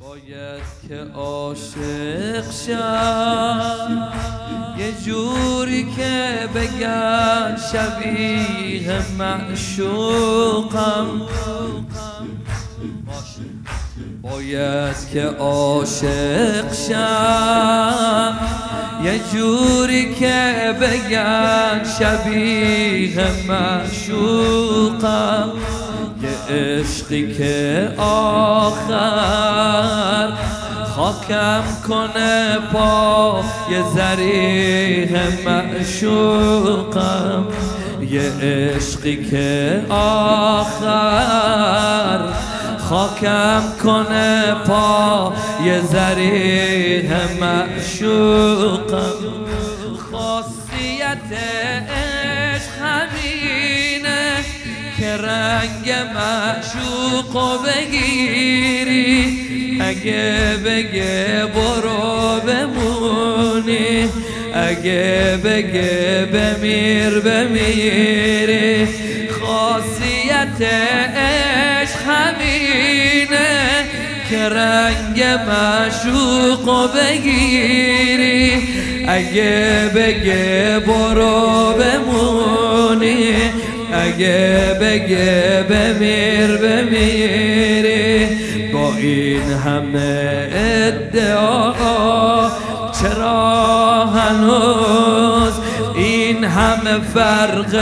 باید که عاشق شم. یه جوری که بگن شبیه معشوقم. باید که عاشق شم. یه جوری که بگن شبیه معشوقم. عشقی که آخر خاکم کنه پا یه زریح معشوقم. یه عشقی که آخر خاکم کنه پا یه زریح معشوقم. خاصیت رنگ معشوق بگیری. اگه بگه برو بمونی. اگه بگه بمیر بمیری. خاصیت عشق همینه که رنگ معشوق بگیری. اگه بگه برو بمونی. اگه بگه بمیر بمیری. با این همه ادعا چرا هنوز این همه فرق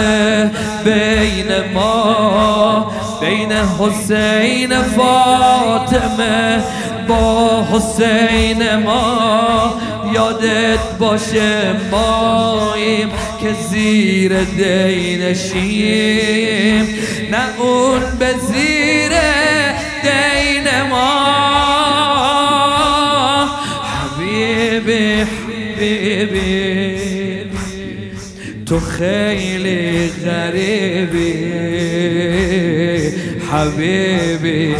بین ما بین حسین فاطمه با حسین ما؟ یادت باشه ماییم که زیر دینشیم. نه اون به زیر دین ما. حبیبی حبیبی تو خیلی غریبی. حبیبی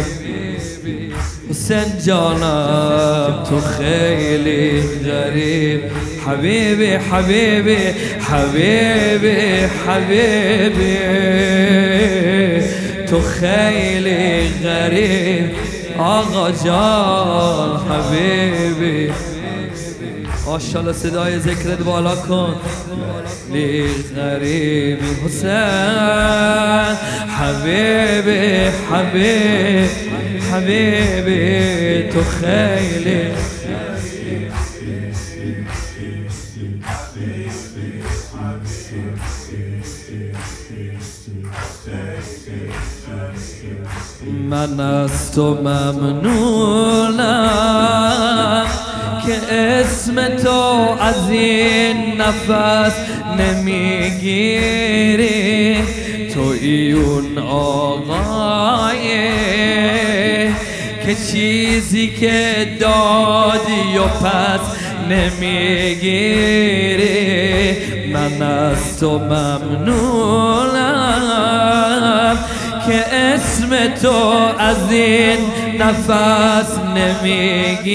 حسین جانم تو خیلی غریب. حبیبی حبیبی حبیبی حبیبی تو خیلی غریب. آقا جان حبیبی ماشاءالله صدای ذکرت بالا کن. لی غریبی حسین حبیبی حبیب. حبیبی تو خیلی من از تو ممنونم. که اسم تو از این نفس نمی‌گیری. تو اون آقای که چیزی که دادی و پس نمی‌گیری. من از تو ممنونم. که اسم تو از این نفس نمی‌گیری.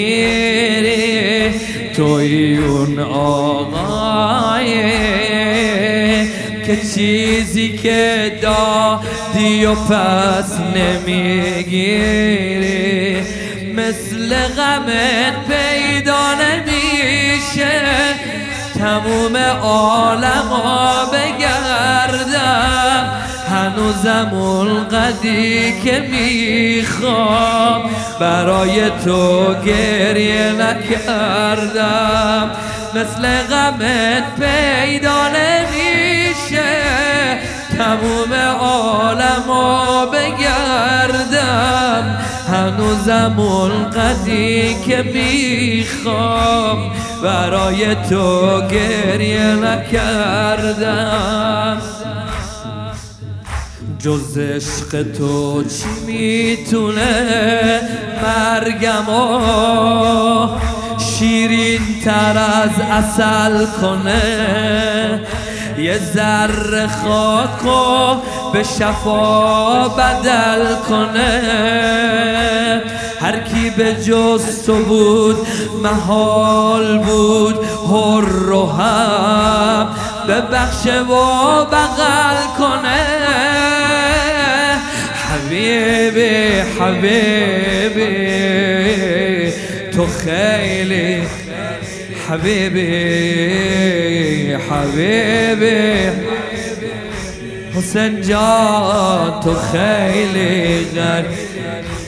توی اون آقای که چیزی که دادی و پس نمی‌گیری. مثل غمت پیدا نمیشه. تموم عالم هنوزم اونقدی که می‌خوام. برای تو گریه نکردم. مثل غمت پیدا نمیشه. تموم عالم بگردم. هنوزم اونقدی که می‌خوام. برای تو گریه نکردم. جز عشق تو چی می‌تونه؟ مرگم شیرین تر از اصل کنه. یه ذره خاک و به شفا بدل کنه. هر کی به جز تو بود محال بود هر و هم به بخش و بغل کنه. حبیبی تو خیلی حبیبی حبیبی. حسین جان تو خیلی غر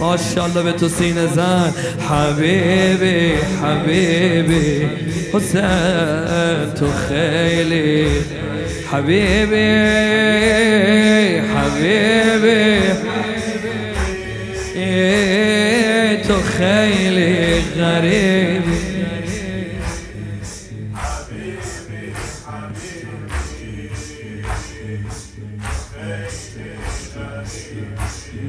ماشاءالله به تو سینه زن. حبیبی حبیبی. حسین تو خیلی حبیبی حبیبی. تو خیلی غریبی.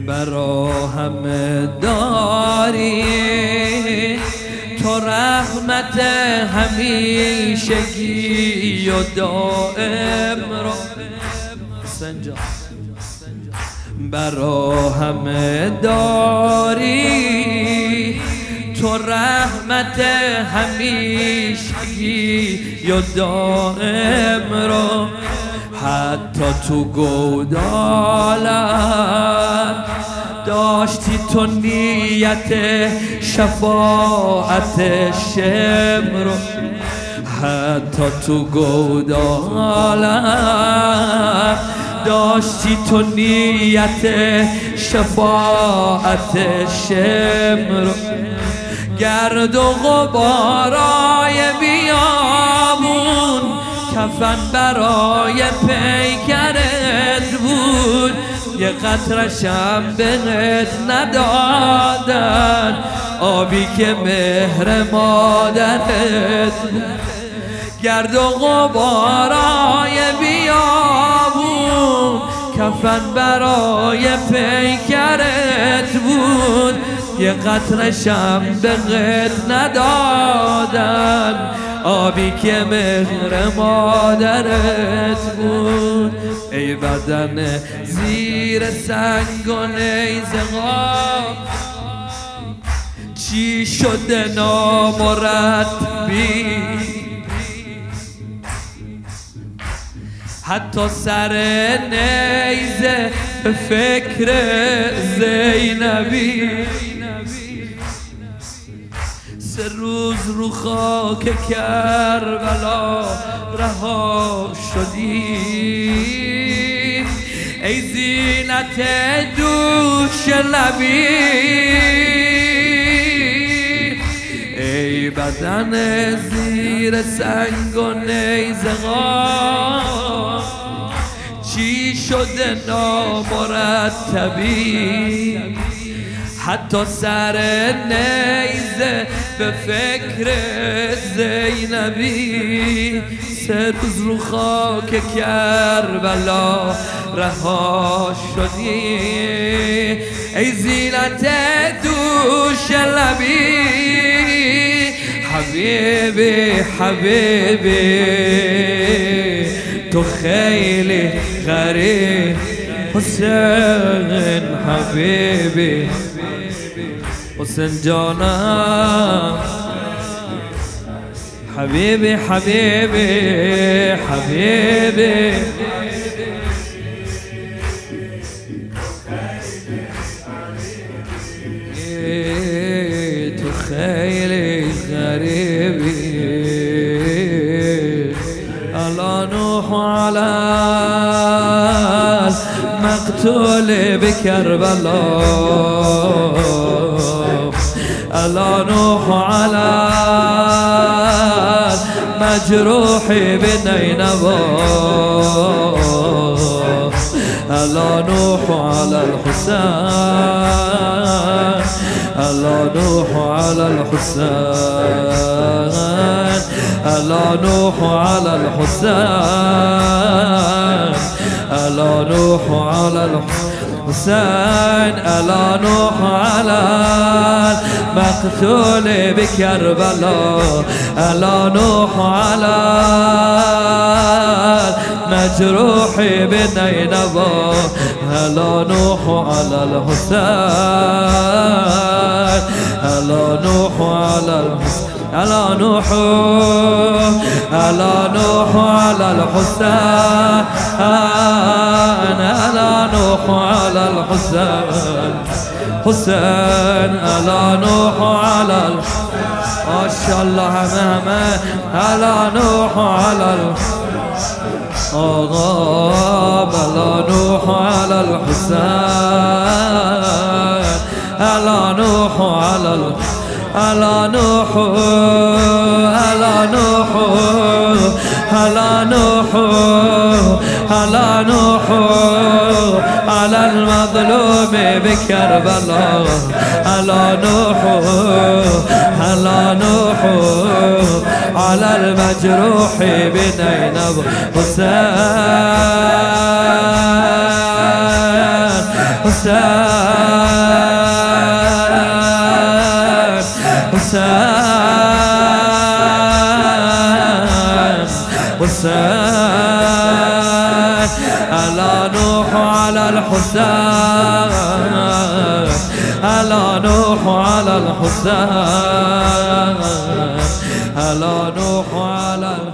برا همه داری. تو رحمت همیشگی و دائم را سنجا. برا همه داری. تو رحمت همیشگی و دائم را حتی تو گودالم داشتی تو نیت شفاعت شمر حتی تو گودالم داشتی تو نیت شفاعت شمر. گرد و غبارای بیامون کفن برای پیکرت بود. یه قطرشم بهت ندادن. آبی که مهر مادرت گرد و غبارای بیابون کفن برای پیکرت بود. یه قطرشم بهت ندادن آبی که مهر مادرت بود. ای بدن زیر سنگ و نیزقا چی شده نامرتبی؟ حتی سر نیزه به فکر زینبی. سه روز رو خاک کربلا رها شدی. ای زینت دوش لبی. ای بدن زیر سنگ و چی شده نامرتبی حتی سر نیزه به فکر زینبی. سه روز رو خاک کربلا رها شدی. ای زینت دوش لبی. حبیبی حبیبی. تخيلي غريب حسين حبيبي حسين جانا. حبيبي حبيبي حبيبي تخيلي غريب المقتول بكربلاء الا نوح على المجروح بنينوى الا نوح على الحسين الا نوح على الحسين الا نوح على الحسين ألا نوح على الحسين ألا نوح على المقتول بكربلاء ألا نوح على المجروح بنينوى ألا نوح على الحسين ألا نوح على الحسين ألا نوح ألا نوح على الحسين. ألا نوح على الحسين حسين ألا نوح على ما شاء الله همه على نوح على آقا بلا نوح على الحسين على نوح على على نوح على نوح على نوح. على نوح على المظلوم بكربلاء على نوح على نوح على المجروح بنينب حسين حسين حسين على الحسين ألا نوح على الحسين ألا نوح على الحسين